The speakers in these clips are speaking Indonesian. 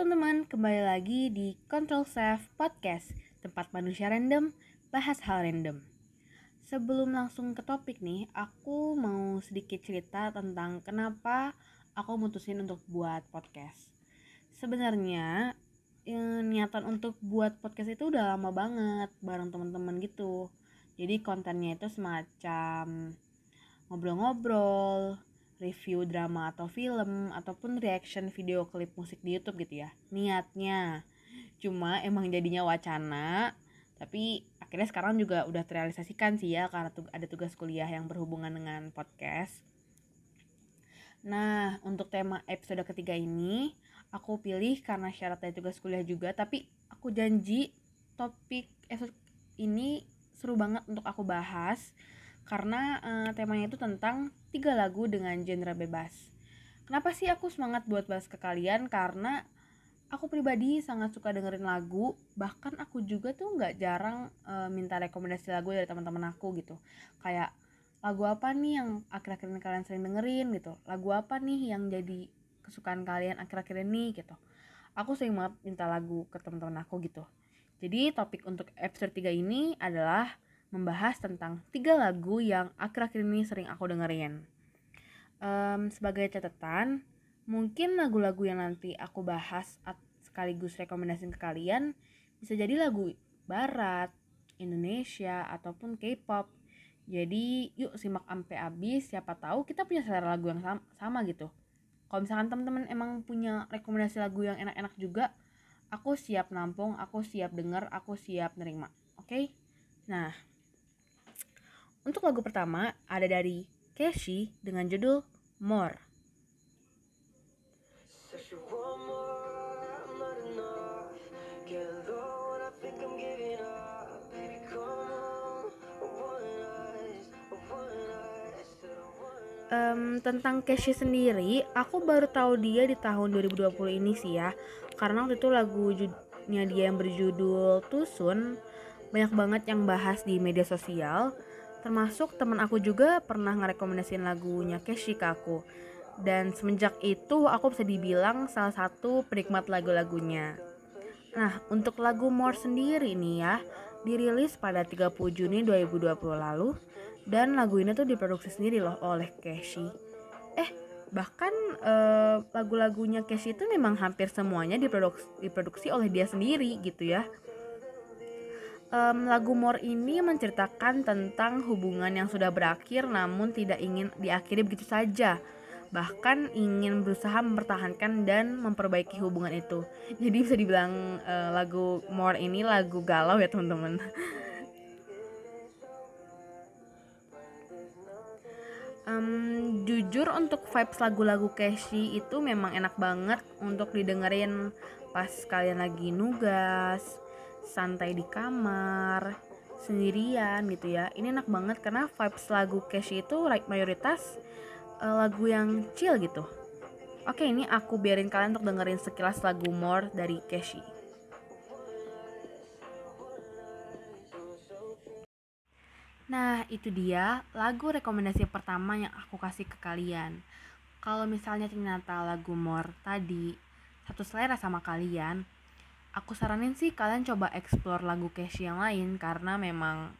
teman-teman, kembali lagi di Control Self Podcast, tempat manusia random bahas hal random. Sebelum langsung ke topik nih, aku mau sedikit cerita tentang kenapa aku mutusin untuk buat podcast. Sebenarnya eh, niatan untuk buat podcast itu udah lama banget bareng teman-teman gitu. Jadi kontennya itu semacam ngobrol-ngobrol, review drama atau film ataupun reaction video klip musik di YouTube gitu ya. Niatnya. Cuma emang jadinya wacana tapi akhirnya sekarang juga udah terrealisasikan sih ya karena ada tugas kuliah yang berhubungan dengan podcast. Nah untuk tema episode ketiga ini aku pilih karena syarat tugas kuliah juga tapi aku janji topik episode ini seru banget untuk aku bahas karena uh, temanya itu tentang tiga lagu dengan genre bebas. Kenapa sih aku semangat buat bahas ke kalian? Karena aku pribadi sangat suka dengerin lagu, bahkan aku juga tuh nggak jarang uh, minta rekomendasi lagu dari teman-teman aku gitu. Kayak lagu apa nih yang akhir-akhir ini kalian sering dengerin gitu? Lagu apa nih yang jadi kesukaan kalian akhir-akhir ini gitu? Aku sering banget minta lagu ke teman-teman aku gitu. Jadi topik untuk episode 3 ini adalah membahas tentang tiga lagu yang akhir-akhir ini sering aku dengerin. Um, sebagai catatan, mungkin lagu-lagu yang nanti aku bahas sekaligus rekomendasi ke kalian bisa jadi lagu barat, Indonesia, ataupun K-pop. Jadi yuk simak sampai habis, siapa tahu kita punya selera lagu yang sama, sama gitu. Kalau misalkan teman-teman emang punya rekomendasi lagu yang enak-enak juga, aku siap nampung, aku siap denger, aku siap nerima. Oke? Okay? Nah, untuk lagu pertama ada dari Keshi dengan judul More. Um, tentang Keshi sendiri, aku baru tahu dia di tahun 2020 ini sih ya. Karena waktu itu lagunya dia yang berjudul Tusun banyak banget yang bahas di media sosial termasuk teman aku juga pernah ngerekomendasiin lagunya Keshi ke aku. Dan semenjak itu aku bisa dibilang salah satu penikmat lagu-lagunya. Nah untuk lagu More sendiri nih ya dirilis pada 30 Juni 2020 lalu dan lagu ini tuh diproduksi sendiri loh oleh Keshi eh bahkan eh, lagu-lagunya Keshi itu memang hampir semuanya diproduksi, diproduksi oleh dia sendiri gitu ya um, lagu More ini menceritakan tentang hubungan yang sudah berakhir namun tidak ingin diakhiri begitu saja. Bahkan ingin berusaha mempertahankan dan memperbaiki hubungan itu. Jadi bisa dibilang uh, lagu More ini lagu galau ya teman-teman. Um, jujur untuk vibes lagu-lagu Cashy itu memang enak banget untuk didengerin pas kalian lagi nugas santai di kamar sendirian gitu ya. Ini enak banget karena vibes lagu Cashy itu like mayoritas uh, lagu yang chill gitu. Oke ini aku biarin kalian untuk dengerin sekilas lagu More dari Cashy Nah, itu dia lagu rekomendasi pertama yang aku kasih ke kalian. Kalau misalnya ternyata lagu More tadi satu selera sama kalian, aku saranin sih kalian coba explore lagu Cashy yang lain karena memang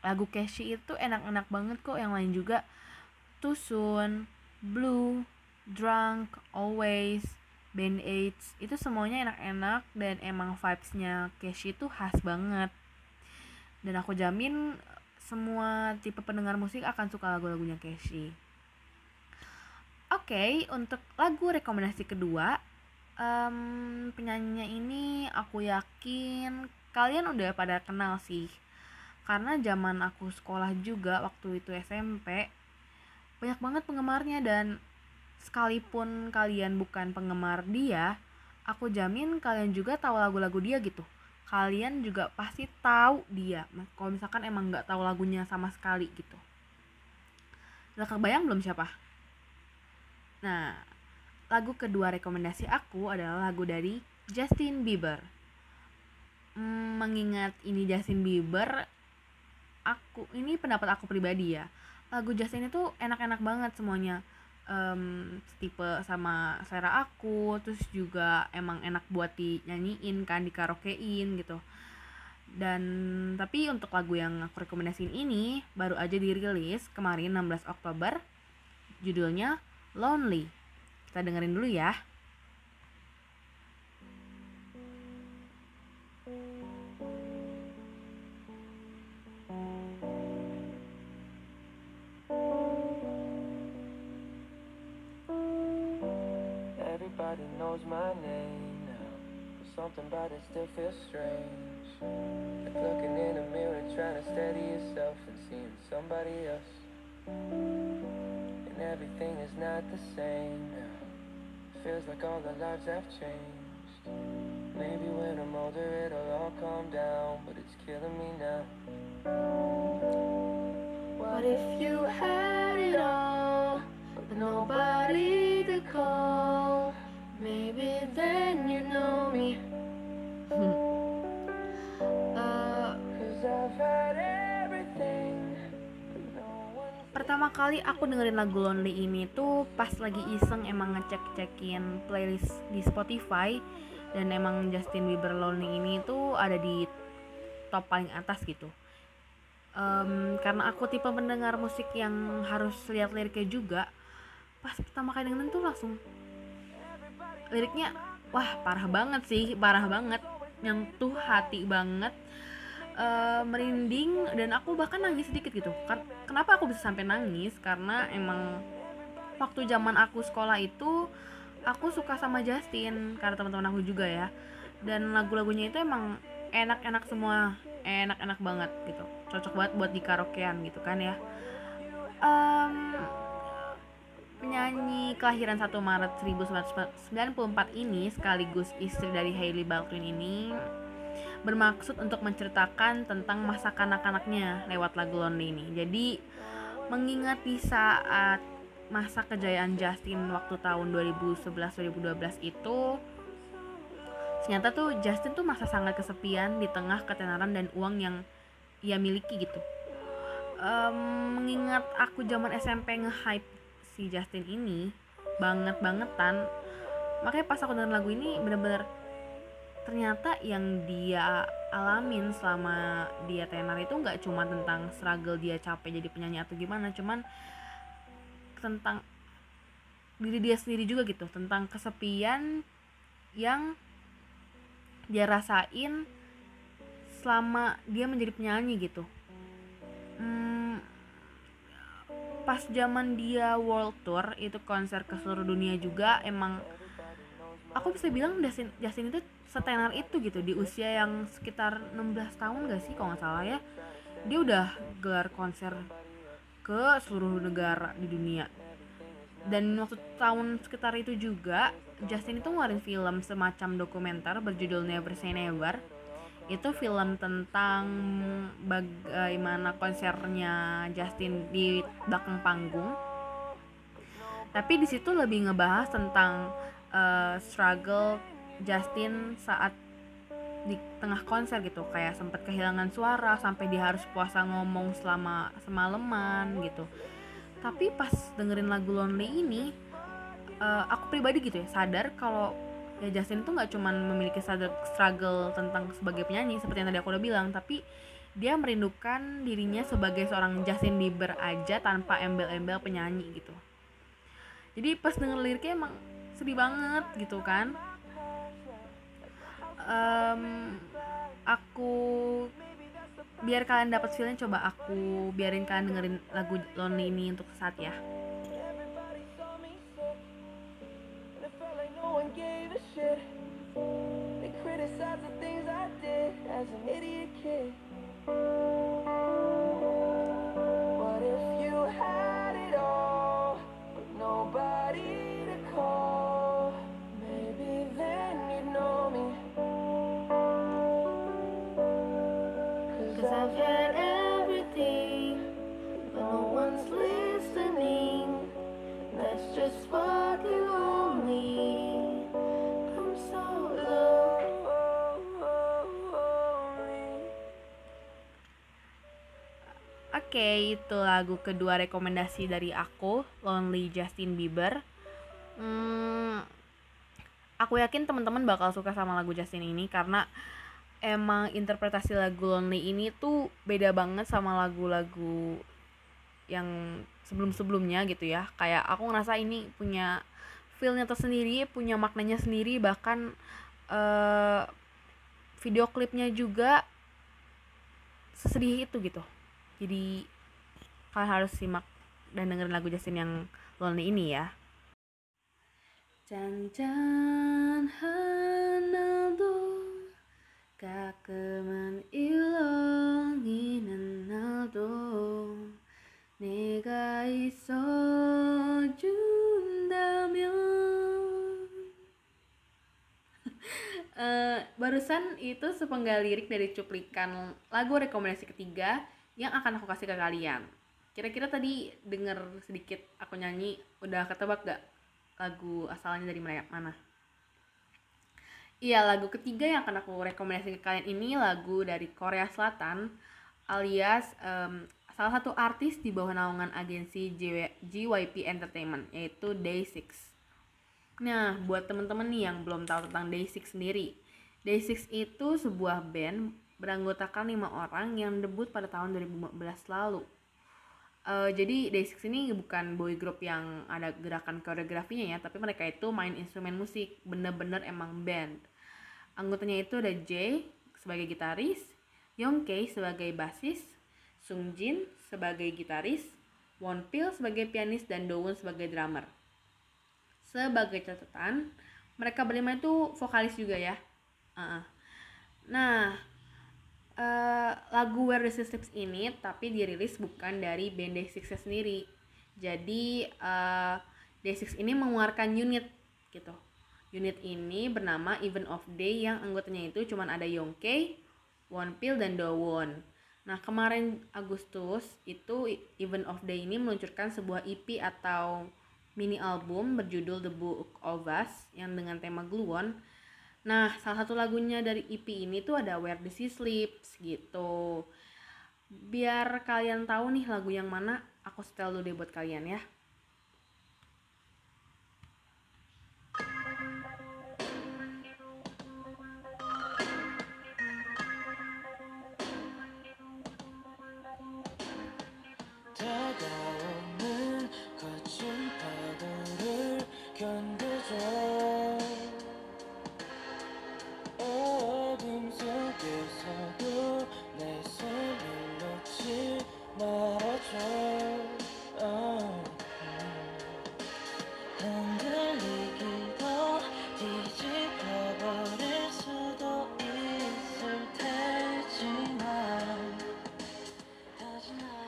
lagu Cashy itu enak-enak banget kok. Yang lain juga Too Soon, Blue, Drunk, Always, Band Aids itu semuanya enak-enak dan emang vibesnya Cashy itu khas banget. Dan aku jamin semua tipe pendengar musik akan suka lagu-lagunya Cashy Oke, okay, untuk lagu rekomendasi kedua um, penyanyinya ini aku yakin kalian udah pada kenal sih. Karena zaman aku sekolah juga waktu itu SMP banyak banget penggemarnya dan sekalipun kalian bukan penggemar dia aku jamin kalian juga tahu lagu-lagu dia gitu. Kalian juga pasti tahu dia. Kalau misalkan emang nggak tahu lagunya sama sekali gitu. Udah kebayang belum siapa? Nah lagu kedua rekomendasi aku adalah lagu dari Justin Bieber. Hmm, mengingat ini Justin Bieber, aku ini pendapat aku pribadi ya. Lagu Justin itu enak-enak banget semuanya. um, tipe sama selera aku terus juga emang enak buat dinyanyiin kan di karaokein gitu dan tapi untuk lagu yang aku rekomendasiin ini baru aja dirilis kemarin 16 Oktober judulnya Lonely kita dengerin dulu ya Everybody knows my name now. Something about it still feels strange. Like looking in a mirror, trying to steady yourself and seeing somebody else. Everything is not the same now. Feels like all the lives have changed. Maybe when I'm older, it'll all calm down, but it's killing me now. What if you had it all, but nobody to call? Maybe then you know me. uh, Pertama kali aku dengerin lagu Lonely ini tuh pas lagi iseng emang ngecek-cekin playlist di Spotify. Dan emang Justin Bieber Lonely ini tuh ada di top paling atas gitu. Um, karena aku tipe mendengar musik yang harus lihat liriknya juga, pas pertama kali dengerin tuh langsung liriknya wah parah banget sih parah banget. Nyentuh hati banget uh, merinding dan aku bahkan nangis sedikit gitu. Kan kenapa aku bisa sampai nangis? Karena emang waktu zaman aku sekolah itu aku suka sama Justin karena teman-teman aku juga ya. Dan lagu-lagunya itu emang enak-enak semua enak-enak banget gitu. Cocok banget buat di karaokean gitu kan ya. Um, Penyanyi kelahiran 1 Maret 1994 ini sekaligus istri dari Hailey Baldwin ini bermaksud untuk menceritakan tentang masa kanak-kanaknya lewat lagu Lonely ini. Jadi mengingat di saat masa kejayaan Justin waktu tahun 2011-2012 itu ternyata tuh Justin tuh masa sangat kesepian di tengah ketenaran dan uang yang ia miliki gitu. Um, mengingat aku zaman SMP nge-hype si Justin ini banget bangetan makanya pas aku dengerin lagu ini bener-bener ternyata yang dia alamin selama dia tenar itu nggak cuma tentang struggle dia capek jadi penyanyi atau gimana cuman tentang diri dia sendiri juga gitu tentang kesepian yang dia rasain selama dia menjadi penyanyi gitu. Pas zaman dia world tour itu konser ke seluruh dunia juga emang aku bisa bilang Justin, Justin itu setenar itu gitu di usia yang sekitar 16 tahun gak sih kalau nggak salah ya. Dia udah gelar konser ke seluruh negara di dunia. Dan waktu tahun sekitar itu juga Justin itu ngeluarin film semacam dokumenter berjudul Never Say Never. Itu film tentang bagaimana konsernya Justin di belakang panggung. Tapi di situ lebih ngebahas tentang uh, struggle Justin saat di tengah konser gitu kayak sempat kehilangan suara sampai dia harus puasa ngomong selama semalaman gitu. Tapi pas dengerin lagu Lonely ini uh, aku pribadi gitu ya sadar kalau ya Justin itu nggak cuman memiliki struggle tentang sebagai penyanyi seperti yang tadi aku udah bilang tapi dia merindukan dirinya sebagai seorang Justin Bieber aja tanpa embel-embel penyanyi gitu. Jadi pas denger liriknya emang sedih banget gitu kan biar kalian dapat feelnya coba aku biarin kalian dengerin lagu Lonely ini untuk saat ya Oke, itu lagu kedua rekomendasi dari aku, Lonely Justin Bieber. Hmm, aku yakin teman-teman bakal suka sama lagu Justin ini karena emang interpretasi lagu Lonely ini tuh beda banget sama lagu-lagu yang sebelum-sebelumnya gitu ya. Kayak aku ngerasa ini punya feelnya tersendiri, punya maknanya sendiri, bahkan uh, video klipnya juga sesedih itu gitu jadi kalian harus simak dan dengerin lagu Justin yang Lonely ini ya 짠짠 하나도 가끔은 일렁이는 나도 내가 있어준다면 uh, barusan itu sepenggal lirik dari cuplikan lagu rekomendasi ketiga yang akan aku kasih ke kalian. Kira-kira tadi denger sedikit aku nyanyi, udah ketebak gak lagu asalnya dari mana? Iya, lagu ketiga yang akan aku rekomendasi ke kalian ini lagu dari Korea Selatan alias um, salah satu artis di bawah naungan agensi JYP Entertainment yaitu Day6. Nah, buat temen-temen nih yang belum tahu tentang Day6 sendiri, Day6 itu sebuah band beranggotakan lima orang yang debut pada tahun 2015 lalu. Uh, jadi Day6 ini bukan boy group yang ada gerakan koreografinya ya, tapi mereka itu main instrumen musik, bener-bener emang band. Anggotanya itu ada J sebagai gitaris, Youngkei sebagai basis, Sungjin sebagai gitaris, Wonpil sebagai pianis, dan Dowon sebagai drummer. Sebagai catatan, mereka berlima itu vokalis juga ya. Uh, nah, uh, lagu Where the Sleeps ini tapi dirilis bukan dari band Day6 sendiri. Jadi uh, Day6 ini mengeluarkan unit gitu. Unit ini bernama Even of Day yang anggotanya itu cuma ada Yongkei, Wonpil dan Dowon. Nah, kemarin Agustus itu Even of Day ini meluncurkan sebuah EP atau mini album berjudul The Book of Us yang dengan tema Gluon. Nah, salah satu lagunya dari EP ini tuh ada Where the Sea Sleeps gitu. Biar kalian tahu nih lagu yang mana, aku setel dulu deh buat kalian ya.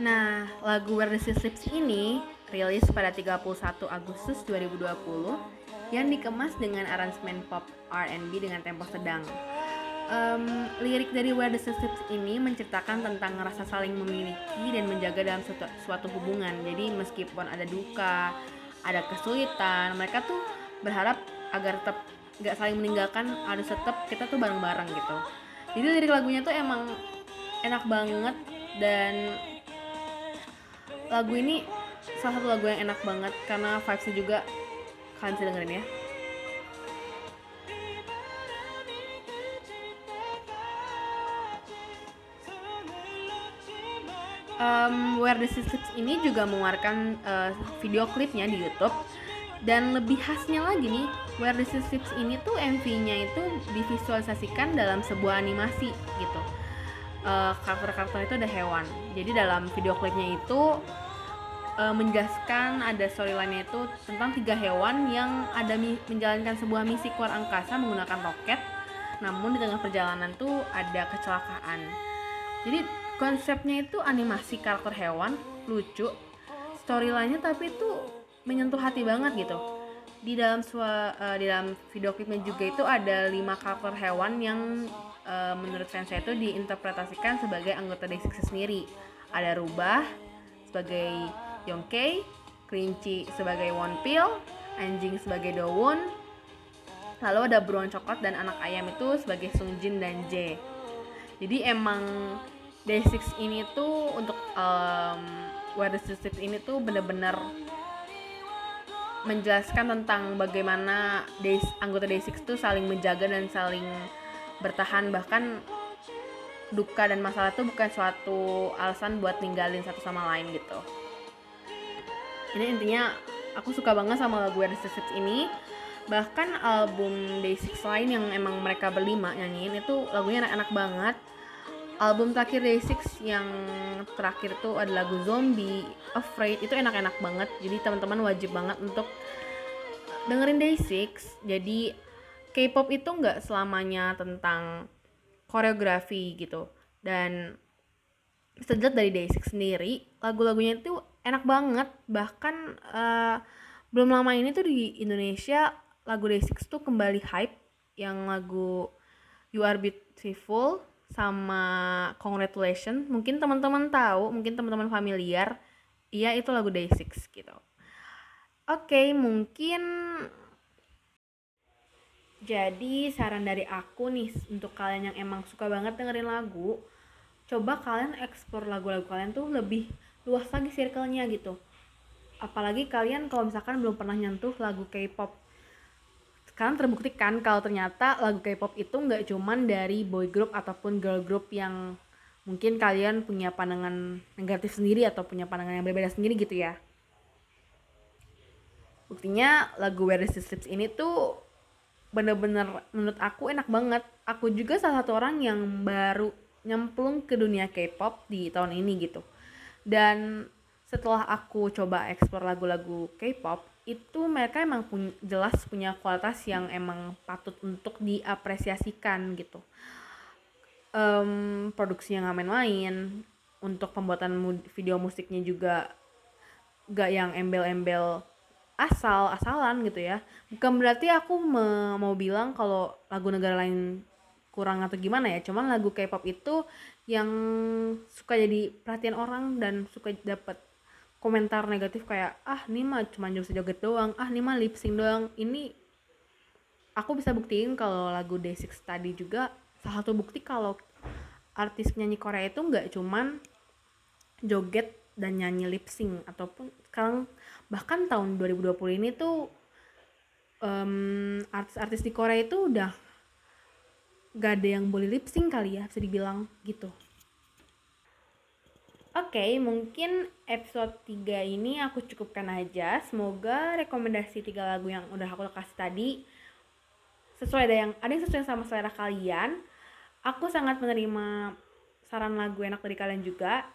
Nah, lagu Where the Sea Sleeps ini rilis pada 31 Agustus 2020 yang dikemas dengan aransemen pop R&B dengan tempo sedang. Um, lirik dari Where the Sea Sleeps ini menceritakan tentang rasa saling memiliki dan menjaga dalam suatu, suatu hubungan. Jadi meskipun ada duka, ada kesulitan, mereka tuh berharap agar tetap gak saling meninggalkan, harus tetap kita tuh bareng-bareng gitu. Jadi lirik lagunya tuh emang enak banget dan lagu ini salah satu lagu yang enak banget karena vibesnya juga kalian bisa dengerin ya. Um, Where the Sisters ini juga mengeluarkan uh, video klipnya di YouTube. Dan lebih khasnya lagi nih Where the Sisters ini tuh MV-nya itu divisualisasikan dalam sebuah animasi gitu uh, karakter-karakter itu ada hewan. Jadi dalam video klipnya itu uh, menjelaskan ada storyline itu tentang tiga hewan yang ada mi menjalankan sebuah misi keluar angkasa menggunakan roket. Namun di tengah perjalanan tuh ada kecelakaan. Jadi konsepnya itu animasi karakter hewan lucu. Storylinenya tapi itu menyentuh hati banget gitu. Di dalam sua, uh, di dalam video klipnya juga itu ada lima karakter hewan yang uh, menurut fans saya itu diinterpretasikan sebagai anggota Day6 sendiri ada rubah sebagai Yongkei, kelinci sebagai Wonpil, anjing sebagai Dowon, lalu ada beruang coklat dan anak ayam itu sebagai Sungjin dan Jae. Jadi emang Day6 ini tuh untuk um, Where the Steps ini tuh bener-bener menjelaskan tentang bagaimana Day, anggota Day6 tuh saling menjaga dan saling bertahan bahkan duka dan masalah itu bukan suatu alasan buat ninggalin satu sama lain gitu ini intinya aku suka banget sama lagu Where the ini bahkan album Day6 lain yang emang mereka berlima nyanyiin itu lagunya enak-enak banget album terakhir Day6 yang terakhir tuh ada lagu Zombie, Afraid itu enak-enak banget. Jadi teman-teman wajib banget untuk dengerin Day6. Jadi K-pop itu nggak selamanya tentang koreografi gitu. Dan sejak dari Day6 sendiri, lagu-lagunya itu enak banget. Bahkan uh, belum lama ini tuh di Indonesia lagu Day6 tuh kembali hype yang lagu You Are Beautiful sama Congratulations mungkin teman-teman tahu mungkin teman-teman familiar iya itu lagu Day6 gitu oke okay, mungkin jadi saran dari aku nih untuk kalian yang emang suka banget dengerin lagu coba kalian explore lagu-lagu kalian tuh lebih luas lagi circle-nya gitu apalagi kalian kalau misalkan belum pernah nyentuh lagu K-pop sekarang terbuktikan kalau ternyata lagu K-pop itu nggak cuman dari boy group ataupun girl group yang mungkin kalian punya pandangan negatif sendiri atau punya pandangan yang berbeda sendiri gitu ya. Buktinya lagu Where Is the ini tuh bener-bener menurut aku enak banget. Aku juga salah satu orang yang baru nyemplung ke dunia K-pop di tahun ini gitu. Dan setelah aku coba eksplor lagu-lagu K-pop, itu mereka emang punya, jelas punya kualitas yang emang patut untuk diapresiasikan gitu um, produksinya nggak main-main untuk pembuatan video musiknya juga gak yang embel-embel asal asalan gitu ya. Bukan berarti aku me mau bilang kalau lagu negara lain kurang atau gimana ya. Cuman lagu K-pop itu yang suka jadi perhatian orang dan suka dapat komentar negatif kayak ah ini mah cuma bisa joget doang. Ah ini mah lip sync doang. Ini aku bisa buktiin kalau lagu Day6 tadi juga salah satu bukti kalau artis penyanyi Korea itu nggak cuman joget dan nyanyi lip sync. Ataupun sekarang bahkan tahun 2020 ini tuh um, artis-artis di Korea itu udah gak ada yang boleh lip sync kali ya bisa dibilang gitu Oke, okay, mungkin episode 3 ini aku cukupkan aja. Semoga rekomendasi tiga lagu yang udah aku kasih tadi sesuai ada yang ada yang sesuai sama selera kalian. Aku sangat menerima saran lagu enak dari kalian juga.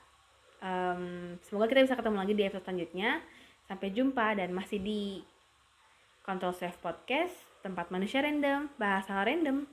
Um, semoga kita bisa ketemu lagi di episode selanjutnya. Sampai jumpa dan masih di Control Safe Podcast, tempat manusia random, bahasa random.